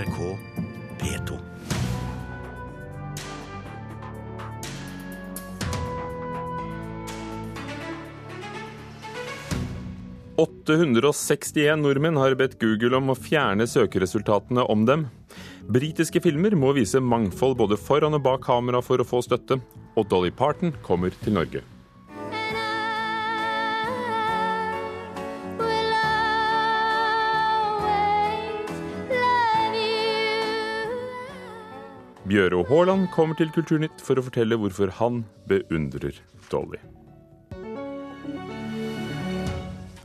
NRK P2. «861 nordmenn har bedt Google om å fjerne søkeresultatene om dem. Britiske filmer må vise mangfold både foran og bak kamera for å få støtte. Og Dolly Parton kommer til Norge. Bjøro Haaland kommer til Kulturnytt for å fortelle hvorfor han beundrer Dolly.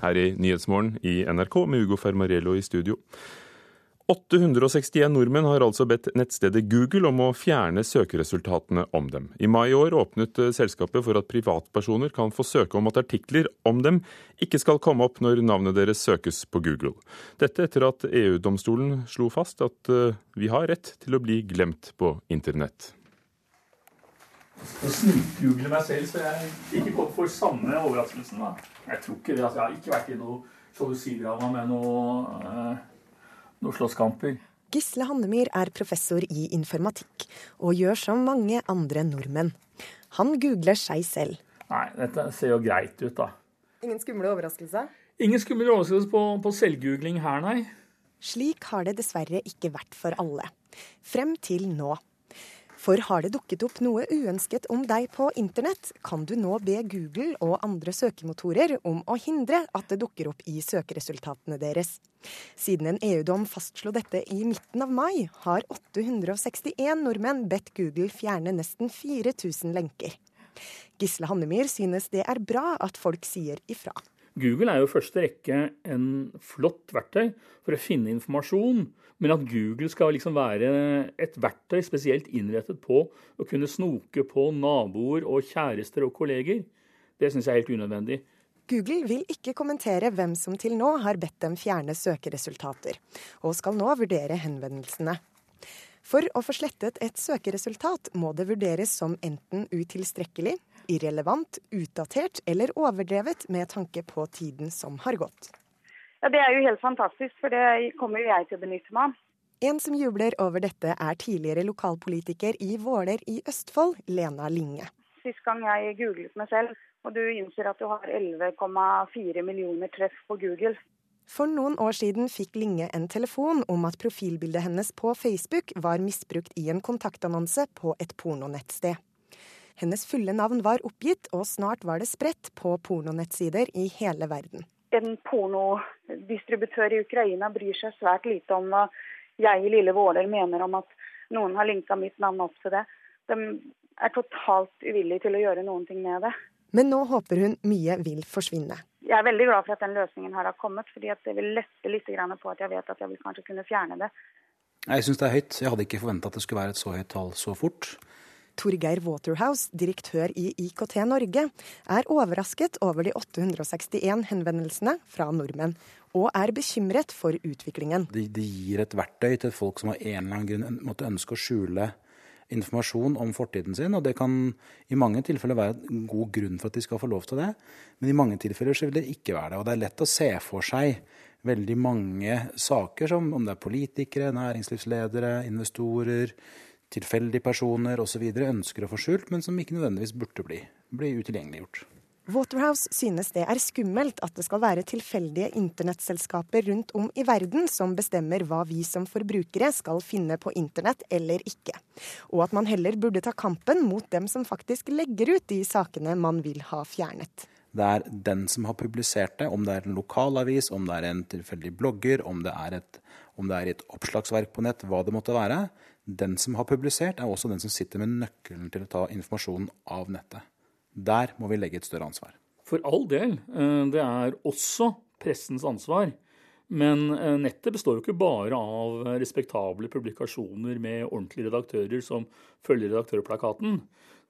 Her i Nyhetsmorgen i NRK med Ugo Fermariello i studio. 861 nordmenn har altså bedt nettstedet Google om å fjerne søkeresultatene om dem. I mai i år åpnet eh, selskapet for at privatpersoner kan få søke om at artikler om dem ikke skal komme opp når navnet deres søkes på Google. Dette etter at EU-domstolen slo fast at eh, vi har rett til å bli glemt på internett. Jeg snikgoogler meg selv, så jeg ikke kommer for samme overraskelsen. da. Jeg tror ikke det. altså Jeg har ikke vært i noe sjalusidrama med noe eh, noen slåsskamper. Gisle Hannemyr er professor i informatikk, og gjør som mange andre nordmenn. Han googler seg selv. Nei, dette ser jo greit ut, da. Ingen skumle overraskelse? Ingen skumle overraskelse på, på selvgoogling her, nei. Slik har det dessverre ikke vært for alle. Frem til nå. For har det dukket opp noe uønsket om deg på internett, kan du nå be Google og andre søkemotorer om å hindre at det dukker opp i søkeresultatene deres. Siden en EU-dom fastslo dette i midten av mai, har 861 nordmenn bedt Google fjerne nesten 4000 lenker. Gisle Hannemyr synes det er bra at folk sier ifra. Google er jo i første rekke en flott verktøy for å finne informasjon. Men at Google skal liksom være et verktøy spesielt innrettet på å kunne snoke på naboer og kjærester og kolleger, det syns jeg er helt unødvendig. Google vil ikke kommentere hvem som til nå har bedt dem fjerne søkeresultater, og skal nå vurdere henvendelsene. For å få slettet et søkeresultat må det vurderes som enten utilstrekkelig, irrelevant, utdatert eller overdrevet med tanke på tiden som har gått. Ja, Det er jo helt fantastisk, for det kommer jo jeg til å benytte meg av. En som jubler over dette, er tidligere lokalpolitiker i Våler i Østfold, Lena Linge. Sist gang jeg googlet meg selv, og du innser at du har 11,4 millioner treff på Google. For noen år siden fikk Linge en telefon om at profilbildet hennes på Facebook var misbrukt i en kontaktannonse på et pornonettsted. Hennes fulle navn var oppgitt, og snart var det spredt på pornonettsider i hele verden. En pornodistributør i Ukraina bryr seg svært lite om hva jeg i lille Våler mener om at noen har linka mitt navn opp til det. De er totalt uvillige til å gjøre noen ting med det. Men nå håper hun mye vil forsvinne. Jeg er veldig glad for at den løsningen her har kommet, fordi det vil lette litt på at jeg vet at jeg vil kanskje kunne fjerne det. Jeg syns det er høyt. Jeg hadde ikke forventa at det skulle være et så høyt tall så fort. Torgeir Waterhouse, direktør i IKT Norge, er overrasket over de 861 henvendelsene fra nordmenn, og er bekymret for utviklingen. De, de gir et verktøy til folk som av en eller annen grunn måtte ønske å skjule informasjon om fortiden sin, og det kan i mange tilfeller være en god grunn for at de skal få lov til det, men i mange tilfeller så vil det ikke være det. Og det er lett å se for seg veldig mange saker som om det er politikere, næringslivsledere, investorer, tilfeldige personer osv. ønsker å få skjult, men som ikke nødvendigvis burde bli, bli utilgjengeliggjort. Waterhouse synes det er skummelt at det skal være tilfeldige internettselskaper rundt om i verden som bestemmer hva vi som forbrukere skal finne på internett eller ikke, og at man heller burde ta kampen mot dem som faktisk legger ut de sakene man vil ha fjernet. Det er den som har publisert det, om det er en lokalavis, om det er en tilfeldig blogger, om det er et, om det er i et oppslagsverk på nett, hva det måtte være. Den som har publisert, er også den som sitter med nøkkelen til å ta informasjonen av nettet. Der må vi legge et større ansvar. For all del. Eh, det er også pressens ansvar. Men eh, nettet består jo ikke bare av respektable publikasjoner med ordentlige redaktører som følger redaktørplakaten.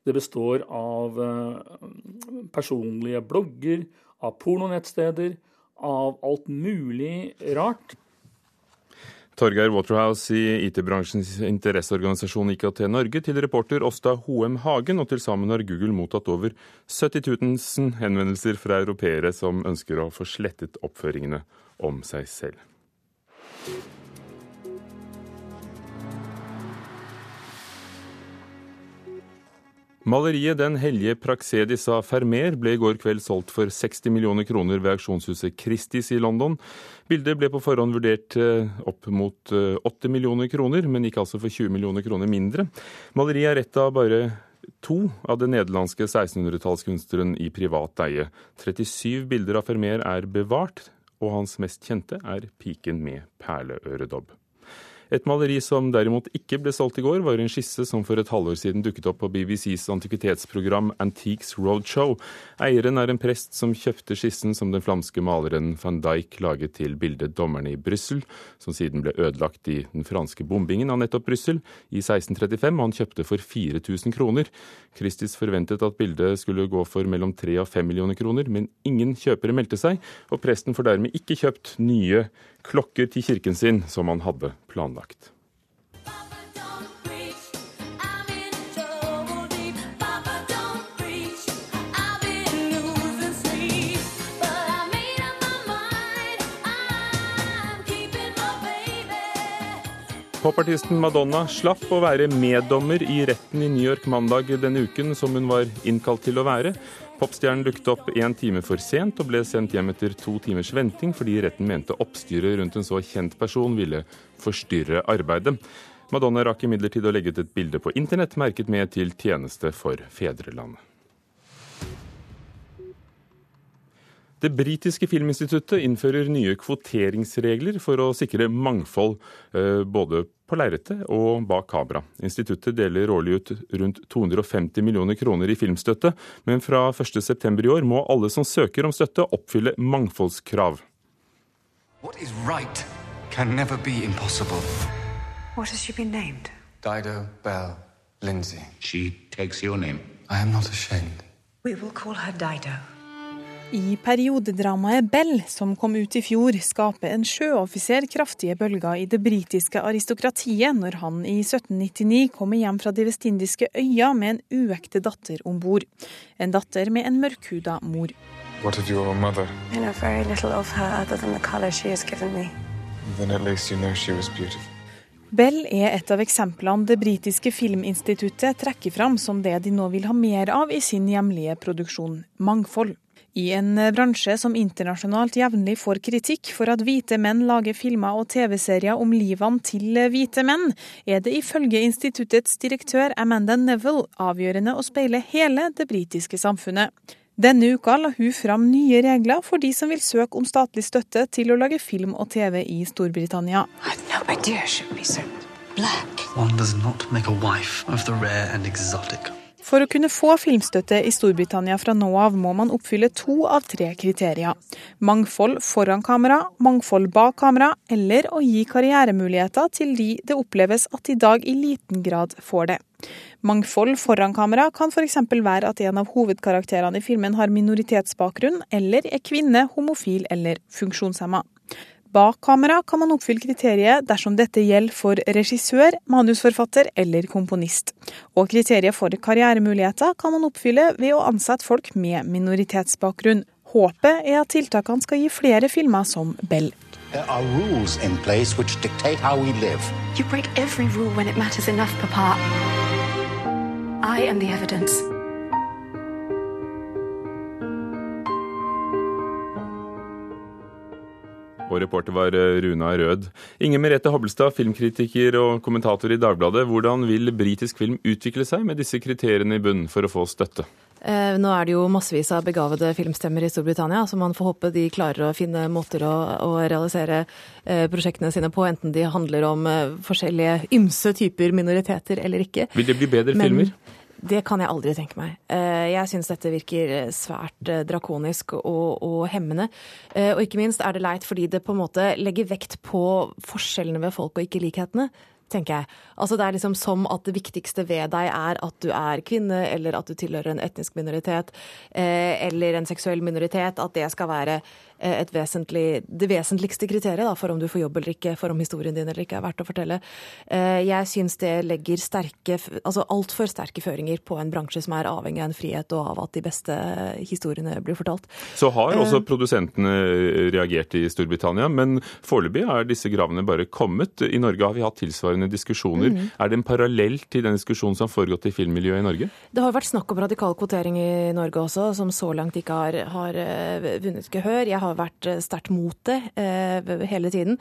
Det består av eh, personlige blogger, av pornonettsteder, av alt mulig rart. Torgeir Waterhouse i IT-bransjens interesseorganisasjon IKT Norge til reporter Åsta Hoem Hagen, og til sammen har Google mottatt over 70 000 henvendelser fra europeere som ønsker å få slettet oppføringene om seg selv. Maleriet 'Den hellige praksedis av Fermer' ble i går kveld solgt for 60 millioner kroner ved auksjonshuset Christies i London. Bildet ble på forhånd vurdert eh, opp mot 80 eh, millioner kroner, men gikk altså for 20 millioner kroner mindre. Maleriet er ett av bare to av den nederlandske 1600-tallskunstneren i privat eie. 37 bilder av Fermer er bevart, og hans mest kjente er 'Piken med perleøredobb'. Et maleri som derimot ikke ble solgt i går, var en skisse som for et halvår siden dukket opp på BBCs antikvitetsprogram Antiques Roadshow. Eieren er en prest som kjøpte skissen som den flamske maleren van Dijk laget til bildet 'Dommerne i Brussel', som siden ble ødelagt i den franske bombingen av nettopp Brussel i 1635, og han kjøpte for 4000 kroner. Christies forventet at bildet skulle gå for mellom 3 og 5 millioner kroner, men ingen kjøpere meldte seg, og presten får dermed ikke kjøpt nye klokker til kirken sin som han hadde planlagt. Popartisten Madonna slapp å være meddommer i retten i New York mandag denne uken, som hun var innkalt til å være. Popstjernen dukket opp én time for sent og ble sendt hjem etter to timers venting fordi retten mente oppstyret rundt en så kjent person ville forstyrre arbeidet. Madonna rakk imidlertid å legge ut et bilde på internett merket med til tjeneste for fedrelandet. Det britiske filminstituttet innfører nye kvoteringsregler for å sikre mangfold eh, både på lerretet og bak kamera. Instituttet deler årlig ut rundt 250 millioner kroner i filmstøtte, men fra 1.9 i år må alle som søker om støtte, oppfylle mangfoldskrav. What is right can never be impossible. What has she been named? Dido Bell Lindsay. She takes your name. I am not ashamed. We will call her Dido. I periodedramaet Bell, som kom ut i fjor, skaper en sjøoffiser kraftige bølger i det britiske aristokratiet når han i 1799 kommer hjem fra de vestindiske øya med en uekte datter om bord. En datter med en mørkhuda mor. What of your mother? I know very little of her other than the color she has given me. Then at least you know she was beautiful. Bell er et av eksemplene det britiske filminstituttet trekker fram som det de nå vil ha mer av i sin hjemlige produksjon, mangfold. I en bransje som internasjonalt jevnlig får kritikk for at hvite menn lager filmer og TV-serier om livene til hvite menn, er det ifølge instituttets direktør Amanda Neville avgjørende å speile hele det britiske samfunnet. Denne uka la hun fram nye regler for de som vil søke om statlig støtte til å lage film og TV i Storbritannia. One For å kunne få filmstøtte i Storbritannia fra nå av, må man oppfylle to av tre kriterier. Mangfold foran kamera, mangfold bak kamera, eller å gi karrieremuligheter til de det oppleves at i dag i liten grad får det. Mangfold foran kamera kan f.eks. være at en av hovedkarakterene i filmen har minoritetsbakgrunn, eller er kvinne, homofil eller funksjonshemma. Bak kamera kan man oppfylle kriteriet dersom dette gjelder for regissør, manusforfatter eller komponist. Og kriteriet for karrieremuligheter kan man oppfylle ved å ansette folk med minoritetsbakgrunn. Håpet er at tiltakene skal gi flere filmer som Bell. There are rules in place which dictate how we live. You break every rule when it matters enough, Papa. I am the evidence. Og reporter var eh, Runa Rød. Inger Merete Hobbelstad, filmkritiker og kommentator i Dagbladet. Hvordan vil britisk film utvikle seg med disse kriteriene i bunnen for å få støtte? Eh, nå er det jo massevis av begavede filmstemmer i Storbritannia, så man får håpe de klarer å finne måter å, å realisere eh, prosjektene sine på, enten de handler om forskjellige ymse typer minoriteter eller ikke. Vil det bli bedre Men, filmer? Det kan jeg aldri tenke meg. Eh, jeg syns dette virker eh, svært eh, drakonisk og, og, hemmende. Og ikke minst er det leit fordi det på en måte legger vekt på forskjellene ved folk og ikke likhetene. tenker jeg. Altså Det er liksom som at det viktigste ved deg er at du er kvinne, eller at du tilhører en etnisk minoritet, eller en seksuell minoritet. At det skal være vesentlig, det vesentligste kriteriet da, for om du får jobb eller ikke, for om historien din eller ikke er verdt å fortelle. Jeg syns det legger sterke, altså altfor sterke føringer på en bransje som er avhengig av en frihet og av at de beste historiene blir fortalt. Så har også produsentene reagert i Storbritannia, men foreløpig er disse gravene bare kommet. I Norge har vi hatt tilsvarende diskusjoner. Mm. Er det en parallell til den diskusjonen som har foregått i filmmiljøet i Norge? Det har vært snakk om radikal kvotering i Norge også, som så langt ikke har, har vunnet gehør. Jeg har vært eh, sterkt mot det eh, hele tiden.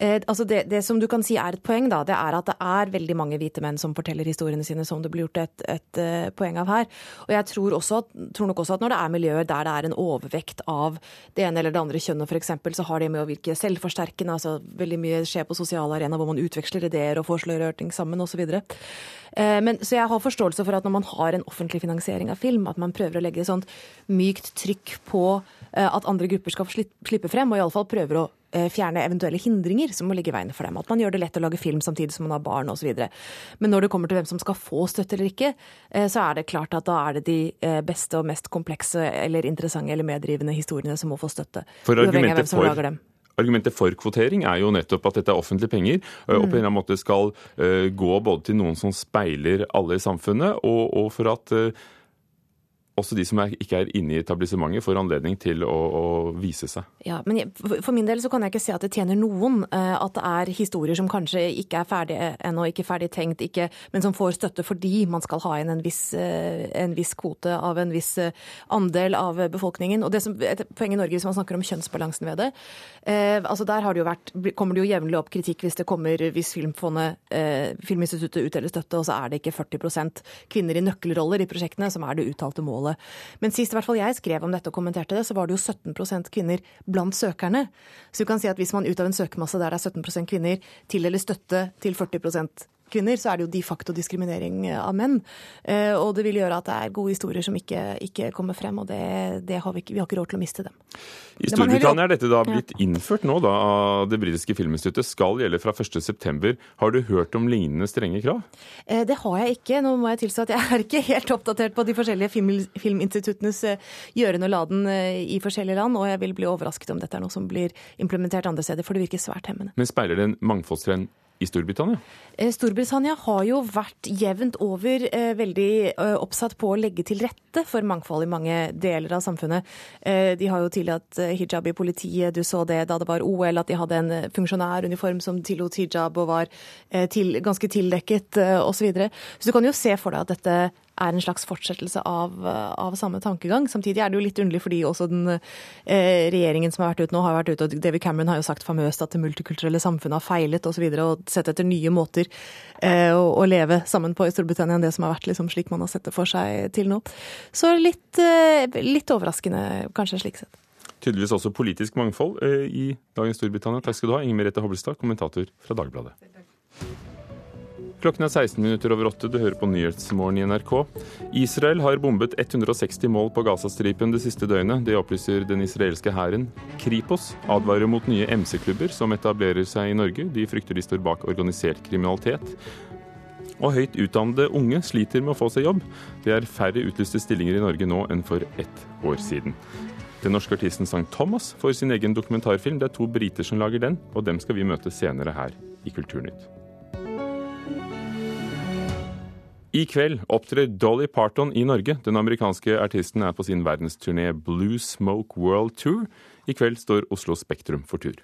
Eh, altså det, det, som du kan si er et poeng, da, det er at det er veldig mange hvite menn som forteller historiene sine, som det blir gjort et, et poeng av her. Og jeg tror, også, tror, nok også at når det er miljøer der det er en overvekt av det ene eller det andre kjønnet f.eks., så har det med å virke selvforsterkende. altså Veldig mye skjer på sosiale arenaer hvor man utveksler ideer og foreslår ting sammen osv. Så, men, så jeg har forståelse for at når man har en offentlig finansiering av film, at man prøver å legge et sånt mykt trykk på Eh, at andre grupper skal slippe frem, og iallfall prøver å eh, fjerne eventuelle hindringer som må ligge i veien for dem. At man gjør det lett å lage film samtidig som man har barn osv. Men når det kommer til hvem som skal få støtte eller ikke, eh, så er det klart at da er det de beste og mest komplekse eller interessante eller meddrivende historiene som må få støtte. For argumentet for, argumentet for kvotering er jo nettopp at dette er offentlige penger, og på en eller annen måte skal gå både til noen som speiler alle i samfunnet, og, og for at også de som er, ikke er inne i etablissementet, får anledning til å, å vise seg. Ja, men For min del så kan jeg ikke se at det tjener noen uh, at det er historier som kanskje ikke er ferdige ennå, ikke ferdig tenkt, ikke, men som får støtte fordi man skal ha inn en viss, uh, en viss kvote av en viss uh, andel av befolkningen. Og det som, Et poeng i Norge hvis man snakker om kjønnsbalansen ved det, altså der det vært, kommer det jo jevnlig opp kritikk hvis det kommer, hvis Filmfondet, Filminstituttet utdeler støtte, og så er det ikke 40% kvinner i nøkkelroller i prosjektene som er det uttalte målet målet. Men sist i hvert fall jeg skrev om dette og kommenterte det, så var det jo 17% kvinner blant søkerne. Så du kan si at hvis man ut av en søkemasse der det er 17% kvinner, tildeler støtte til 40 kvinner, så er det jo de facto diskriminering av menn. Eh, og det vil gjøre at det er gode historier som ikke, ikke kommer frem, og det, det har vi, ikke, vi, har ikke råd til å miste dem. I Storbritannia er dette da blitt innført nå da, av det britiske filminstituttet, skal gjelde fra 1.9. Har du hørt om lignende strenge krav? Eh, det har jeg ikke. Nå må jeg tilstå at jeg er ikke helt oppdatert på de forskjellige film, filminstituttenes gjørende gjøren og laden i forskjellige land, og jeg vil bli overrasket om dette er noe som blir implementert andre steder, for det virker svært hemmende. Men speiler det en mangfoldstrend i Storbritannia? Eh, Storbritannia har jo vært jevnt over eh, veldig eh, oppsatt på å legge til rette for mangfold i mange deler av samfunnet. Eh, de har jo tillatt eh, hijab i politiet, du så det da det var OL, at de hadde en eh, funksjonæruniform som tillot hijab og var til, ganske tildekket osv. Så, videre. så du kan jo se for deg at dette er en slags fortsettelse av, av, samme tankegang. Samtidig er det jo litt underlig fordi også den eh, regjeringen som har vært ute nå, har vært ute, og David Cameron har jo sagt famøst at det multikulturelle samfunnet har feilet osv. Og, så videre, og sett etter nye måter eh, å, å, leve sammen på i Storbritannia enn det som har vært liksom, slik man har sett det for seg til nå. Så litt, eh, litt overraskende kanskje slik sett. Tydeligvis også politisk mangfold eh, i dagens Storbritannia. Takk skal du ha, Inger Merete Hobbelstad, kommentator fra Dagbladet. Klokken er 16 minutter over åtte. Du hører på Nyhetsmorgen i NRK. Israel har bombet 160 mål på Gazastripen det siste døgnet. Det opplyser den israelske hæren. Kripos advarer mot nye MC-klubber som etablerer seg i Norge. De frykter de står bak organisert kriminalitet. Og høyt utdannede unge sliter med å få seg jobb. Det er færre utlyste stillinger i Norge nå enn for ett år siden. Den norske artisten St. Thomas får sin egen dokumentarfilm. Det er to briter som lager den, og dem skal vi møte senere her i Kulturnytt. I kveld opptrer Dolly Parton i Norge. Den amerikanske artisten er på sin verdensturné Blue Smoke World Tour. I kveld står Oslo Spektrum for tur.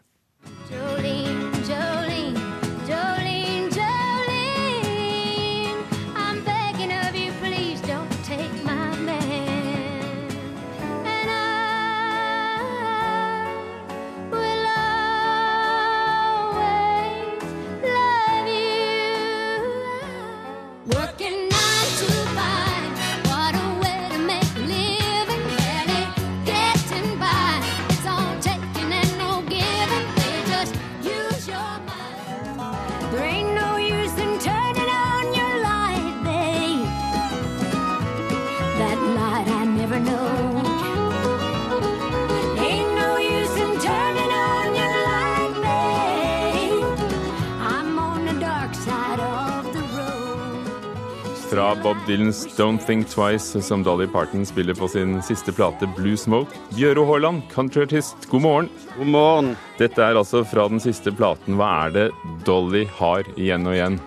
Fra Bob Dylans 'Don't Think Twice', som Dolly Parton spiller på sin siste plate 'Blue Smoke'. Bjøro Haaland, countryartist, god morgen. God morgen. Dette er altså fra den siste platen. Hva er det Dolly har igjen og igjen?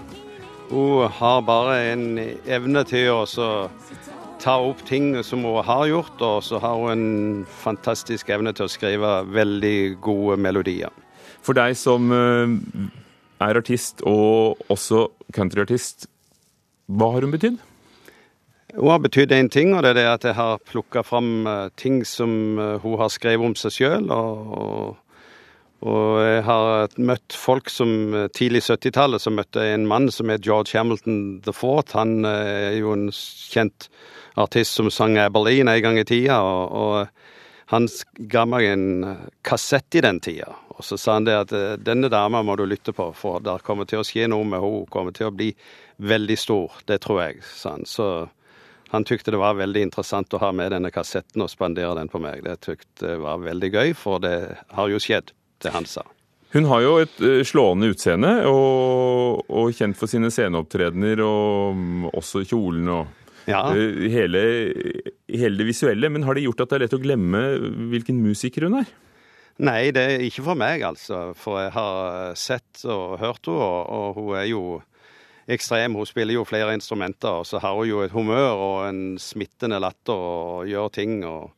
Hun har bare en evne til å ta opp ting som hun har gjort, og så har hun en fantastisk evne til å skrive veldig gode melodier. For deg som eh, er artist og også countryartist, hva har hun betydd? Hun har betydd én ting, og det er det at jeg har plukka fram uh, ting som uh, hun har skrevet om seg sjøl. Og, og, jeg har møtt folk som uh, tidlig 70-tallet som møtte en mann som het George Hamilton the Fourth. Han er jo en kjent artist som sang Aberlin en gang i tida. og, og han ga meg en kassett i den tida, og så sa han det at denne dama må du lytte på, for det kommer til å skje noe med henne. Hun kommer til å bli veldig stor, det tror jeg, sa han. Så han tykte det var veldig interessant å ha med denne kassetten og spandere den på meg. Det tykte var veldig gøy, for det har jo skjedd, det han sa. Hun har jo et eh, slående utseende, og, og kjent for sine sceneopptredener og også kjolen og ja. Eh, hele, hele, det visuelle. Men har det gjort at det er lett å glemme hvilken musiker hun er? Nei, det er ikke for meg, altså. For jeg har sett og hørt henne, og, og hun er jo ekstrem. Hun spiller jo flere instrumenter, og så har hun jo et humør og en smittende latter og gjør ting. og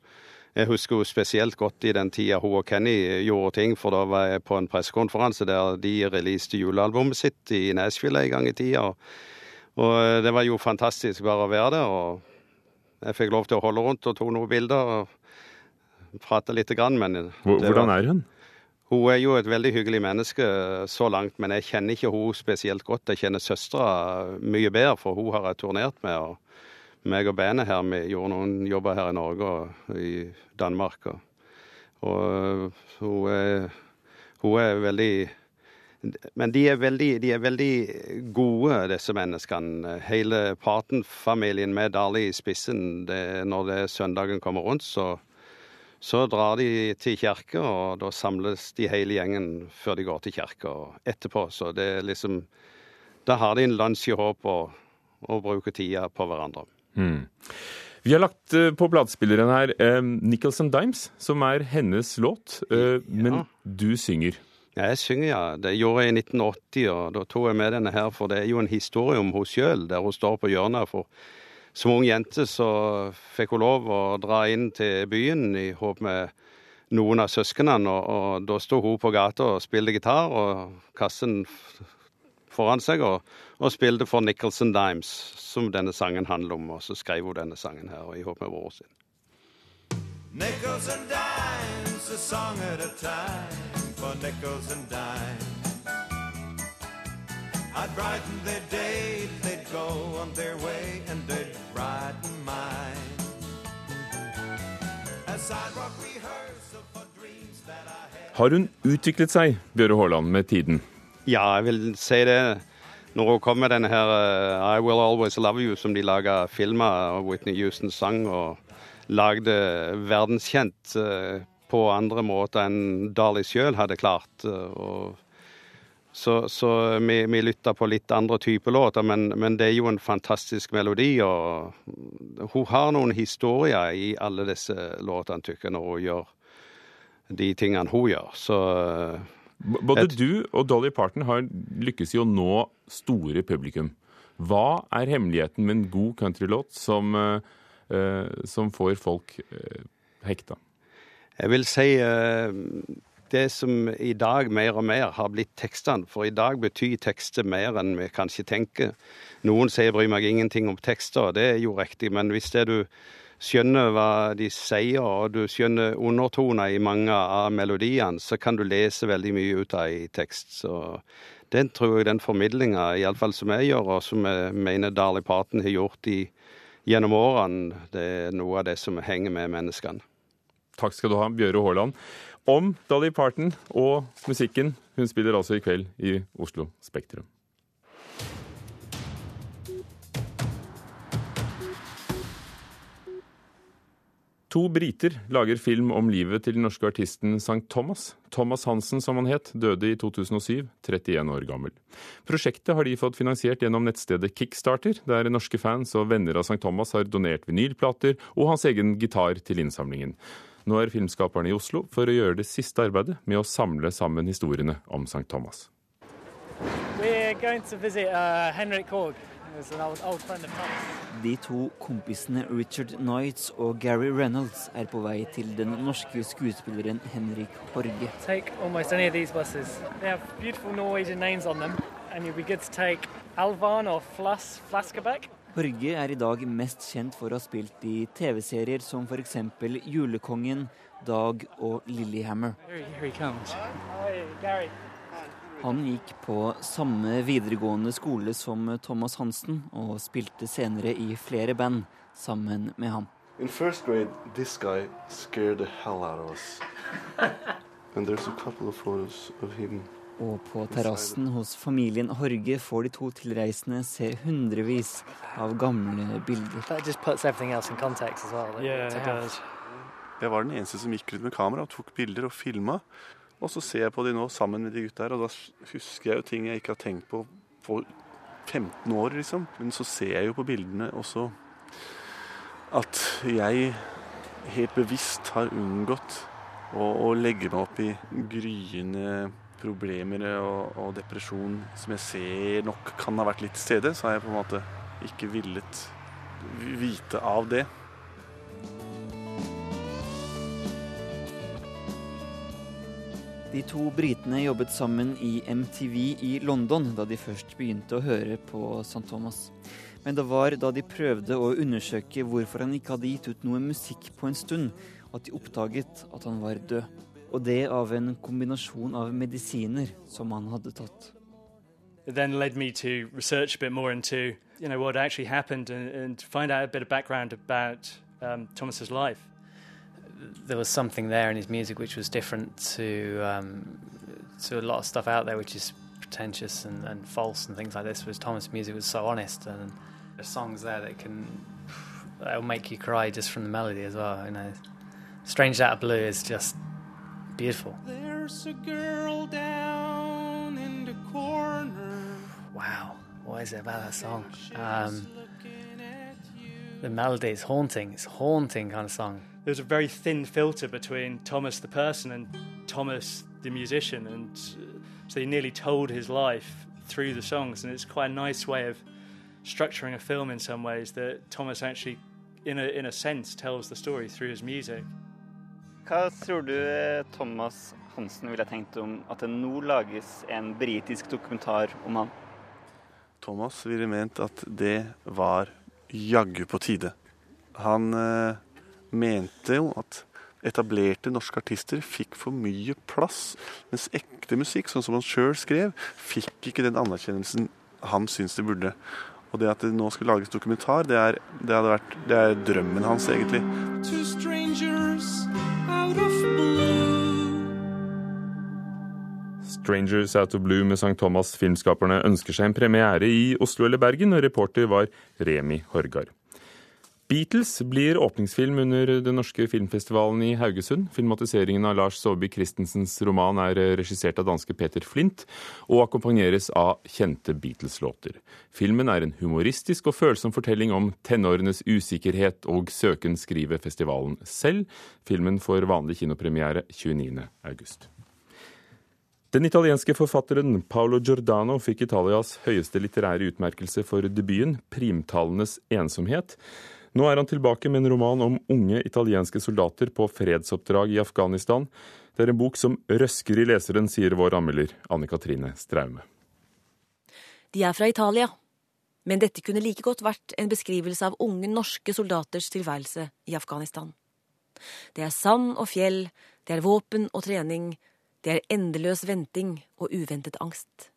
jeg husker jo spesielt godt i den tida hun og Kenny gjorde ting, for da var jeg på en pressekonferanse der de releaste julealbumet sitt i Nashville en gang i tida. Og det var jo fantastisk bare å være der. og Jeg fikk lov til å holde rundt og tok noen bilder og prate lite grann. Men Hvordan er hun? Hun er jo et veldig hyggelig menneske så langt, men jeg kjenner ikke hun spesielt godt. Jeg kjenner søstera mye bedre, for hun har jeg turnert med. og meg og bandet her, vi gjorde noen jobber her i Norge og i Danmark. Og, og hun, er, hun, er, veldig Men de er veldig, de er veldig gode, disse menneskene. Hele Paten-familien med Dali i spissen. Det, når det søndagen kommer rundt, så så drar de til kirka, og da samles de hele gjengen før de går til kirka etterpå. Så det er liksom Da har de en lunsj i håp og, og bruker tida på hverandre. Mm. Vi har lagt uh, på platespilleren her eh, Nichols and Dimes, som er hennes låt. Uh, men du synger? Ja, jeg synger, ja. Det gjorde jeg i 1980, og da tok jeg med denne her, for det er jo en historie om henne sjøl, der hun står på hjørnet. for som ung jente så fikk hun lov å dra inn til byen i håp med noen av søsknene, og, og da sto hun på gata og spilte gitar, og kassen foran seg, og, og spilte for Nicholson Dimes, som denne sangen handler om. Og så skrev hun denne sangen her og i håp med broren sin. Nichols and dimes, a song at a time for nickels and dimes. I'd brighten their day, they'd go on their way, and they'd Har hun utviklet seg, Bjøre Haaland, med tiden? Ja, jeg vil si det. Når hun kom med denne her uh, I Will Always Love You, som de laga filmer av Whitney Houston sang, og lagde verdenskjent uh, på andre måter enn Dali sjøl hadde klart. Uh, og så, så vi, vi lytta på litt andre typer låter, men, men, det er jo en fantastisk melodi. Og hun har noen historier i alle disse låtene, tykker når hun gjør de tingene hun gjør. Så Både et, du og Dolly Parton har lykkes i å nå store publikum. Hva er hemmeligheten med en god countrylåt som, uh, som får folk uh, hekta? Jeg vil si det som i dag mer og mer har blitt tekstene. For i dag betyr tekster mer enn vi kanskje tenker. Noen sier 'bryr meg ingenting om tekster', og det er jo riktig. Men hvis det du skjønner hva de sier, og du skjønner undertoner i mange av melodiene, så kan du lese veldig mye ut av i tekst. Så den tror jeg den formidlinga, iallfall som jeg gjør, og som jeg mener Darley Parton har gjort i, gjennom årene, det er noe av det som henger med menneskene. Takk skal du ha, Bjøre Haaland om Dolly Parton og musikken. Hun spiller altså i kveld i Oslo Spektrum. To briter lager film om livet til den norske artisten St. Thomas. Thomas Hansen, som han het, døde i 2007, 31 år gammel. Prosjektet har de fått finansiert gjennom nettstedet Kickstarter, der norske fans og venner av St. Thomas har donert vinylplater og hans egen gitar til innsamlingen. Nå er filmskaperne i Oslo for å gjøre det siste arbeidet med å samle sammen historiene om St. Thomas. Visit uh, Korg. Old, old De to kompisene Richard Knights og Gary Reynolds er på vei til den norske skuespilleren Henrik Horge. Take almost any of these buses. They have beautiful Norwegian names on them, and you'll be good to take Alvan or Flas Flaskebæk. Horge er i dag mest kjent for å ha spilt i TV-serier som f.eks. Julekongen, Dag og Lillehammer. Han gikk på samme videregående skole som Thomas Hansen, og spilte senere i flere band sammen med ham. In first grade, this guy scared the hell out of us. And there's a couple of photos of him. Og på terrassen hos familien Horge får de to tilreisende se hundrevis av gamle bilder. Jeg var den eneste som gikk rundt med kamera og tok bilder og filma. Og så ser jeg på de nå sammen med de gutta her, og da husker jeg jo ting jeg ikke har tenkt på på 15 år, liksom. Men så ser jeg jo på bildene også at jeg helt bevisst har unngått å, å legge meg opp i gryende problemer og, og, depresjon som jeg ser nok kan ha vært litt til stede, så har jeg på en måte ikke villet vite av det. De to britene jobbet sammen i MTV i London da de først begynte å høre på St. Thomas. Men det var da de prøvde å undersøke hvorfor han ikke hadde gitt ut noe musikk på en stund, at de oppdaget at han var død. Og det av en kombinasjon av medisiner som han hadde tatt. It then led me to research a bit more into you know, what actually happened and, and find out a bit of background about um, Thomas's life there was something there in his music which was different to um, to a lot of stuff out there, which is pretentious and, and false and things like this. Whereas Thomas' music was so honest, and there's songs there that can that'll make you cry just from the melody as well. You know, "Strange Out of Blue" is just beautiful. There's a girl down in the corner. Wow, what is it about that song? Um, the melody is haunting. It's a haunting kind of song there's a very thin filter between Thomas the person and Thomas the musician, and uh, so he nearly told his life through the songs, and it's quite a nice way of structuring a film in some ways that Thomas actually, in a, in a sense, tells the story through his music. Hva tror du eh, Thomas Hansen ville tenkt om at det nå lages en britisk dokumentar om han? Thomas ville ment at det var jaggu på tide. Han eh, mente jo at etablerte norske artister fikk for mye plass, mens ekte musikk, sånn som han sjøl skrev, fikk ikke den anerkjennelsen han syns det burde. Og det at det nå skulle lages dokumentar, det er, det vært, det er drømmen hans, egentlig. Strangers Out of Blue med St. Thomas. Filmskaperne ønsker seg en premiere i Oslo eller Bergen, og reporter var Remi Horgard. Beatles blir åpningsfilm under den norske filmfestivalen i Haugesund. Filmatiseringen av Lars Saabye Christensens roman er regissert av danske Peter Flint, og akkompagneres av kjente Beatles-låter. Filmen er en humoristisk og følsom fortelling om tenårenes usikkerhet og søken, skriver festivalen selv. Filmen får vanlig kinopremiere 29.8. Den italienske forfatteren Paolo Giordano fikk Italias høyeste litterære utmerkelse for debuten, 'Primtallenes ensomhet'. Nå er han tilbake med en roman om unge italienske soldater på fredsoppdrag i Afghanistan. Det er en bok som røsker i leseren, sier vår anmelder Anne Katrine Straume. De er fra Italia, men dette kunne like godt vært en beskrivelse av unge norske soldaters tilværelse i Afghanistan. Det er sand og fjell, det er våpen og trening, det er endeløs venting og uventet angst.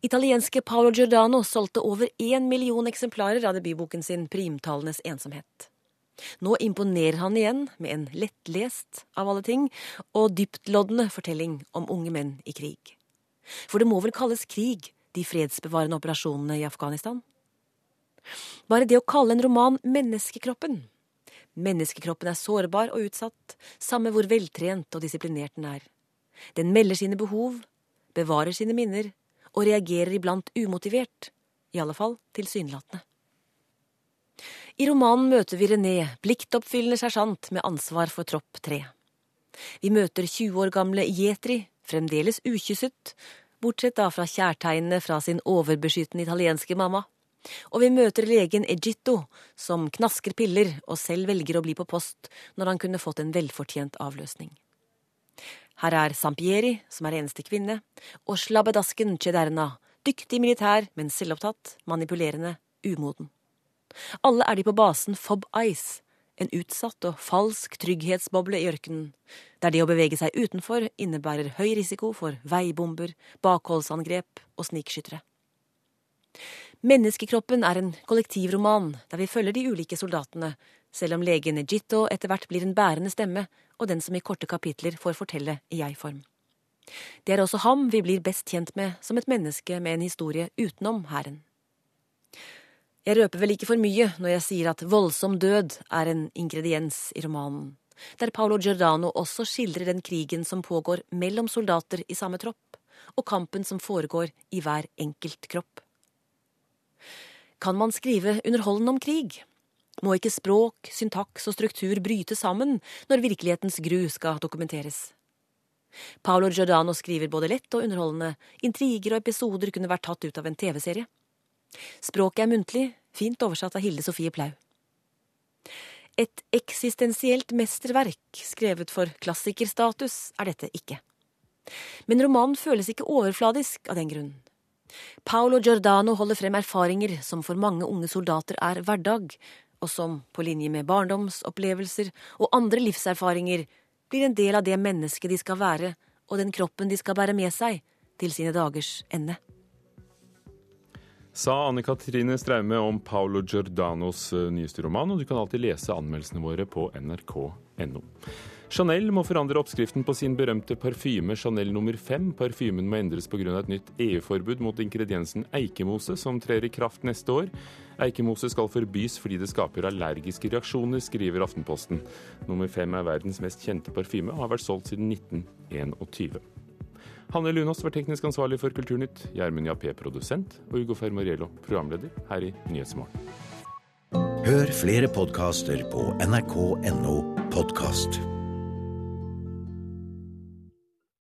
Italienske Paolo Giordano solgte over én million eksemplarer av debutboken sin 'Primtallenes ensomhet'. Nå imponerer han igjen med en lettlest, av alle ting, og dyptloddende fortelling om unge menn i krig. For det må vel kalles krig, de fredsbevarende operasjonene i Afghanistan? Bare det å kalle en roman 'Menneskekroppen', Menneskekroppen er sårbar og utsatt, samme hvor veltrent og disiplinert den er. Den melder sine behov, bevarer sine minner og reagerer iblant umotivert, i alle fall tilsynelatende. I romanen møter vi René, pliktoppfyllende sersjant med ansvar for tropp tre. Vi møter 20 år gamle Jetri, fremdeles ukysset, bortsett da fra kjærtegnene fra sin overbeskyttende italienske mamma. Og vi møter legen Egitto, som knasker piller og selv velger å bli på post når han kunne fått en velfortjent avløsning. Her er Sampieri, som er eneste kvinne, og slabbedasken Cederna, dyktig militær, men selvopptatt, manipulerende, umoden. Alle er de på basen Fob Ice, en utsatt og falsk trygghetsboble i ørkenen, der det å bevege seg utenfor innebærer høy risiko for veibomber, bakholdsangrep og snikskyttere. Menneskekroppen er en kollektivroman der vi følger de ulike soldatene, selv om legen Egitto etter hvert blir en bærende stemme og den som i korte kapitler får fortelle i jeg-form. Det er også ham vi blir best kjent med som et menneske med en historie utenom hæren. Jeg røper vel ikke for mye når jeg sier at voldsom død er en ingrediens i romanen, der Paolo Giordano også skildrer den krigen som pågår mellom soldater i samme tropp, og kampen som foregår i hver enkelt kropp. Kan man skrive underholdende om krig? Må ikke språk, syntaks og struktur bryte sammen når virkelighetens gru skal dokumenteres? Paolo Giordano skriver både lett og underholdende, intriger og episoder kunne vært tatt ut av en TV-serie. Språket er muntlig, fint oversatt av Hilde Sofie Plau. Et eksistensielt mesterverk skrevet for klassikerstatus er dette ikke. Men romanen føles ikke overfladisk av den grunn. Paolo Giordano holder frem erfaringer som for mange unge soldater er hverdag, og som, på linje med barndomsopplevelser og andre livserfaringer, blir en del av det mennesket de skal være, og den kroppen de skal bære med seg til sine dagers ende sa Anne Katrine Straume om Paolo Giordanos eh, nyeste roman, og du kan alltid lese anmeldelsene våre på nrk.no. Chanel må forandre oppskriften på sin berømte parfyme Chanel nummer fem. Parfymen må endres pga. et nytt EU-forbud mot ingrediensen eikemose, som trer i kraft neste år. Eikemose skal forbys fordi det skaper allergiske reaksjoner, skriver Aftenposten. Nummer fem er verdens mest kjente parfyme og har vært solgt siden 1921. Hanne Lunås var teknisk ansvarlig for Kulturnytt, Gjermund Jappé produsent og Ugo Fermariello programleder her i Nyhetsmorgen. Hør flere podkaster på nrk.no podkast.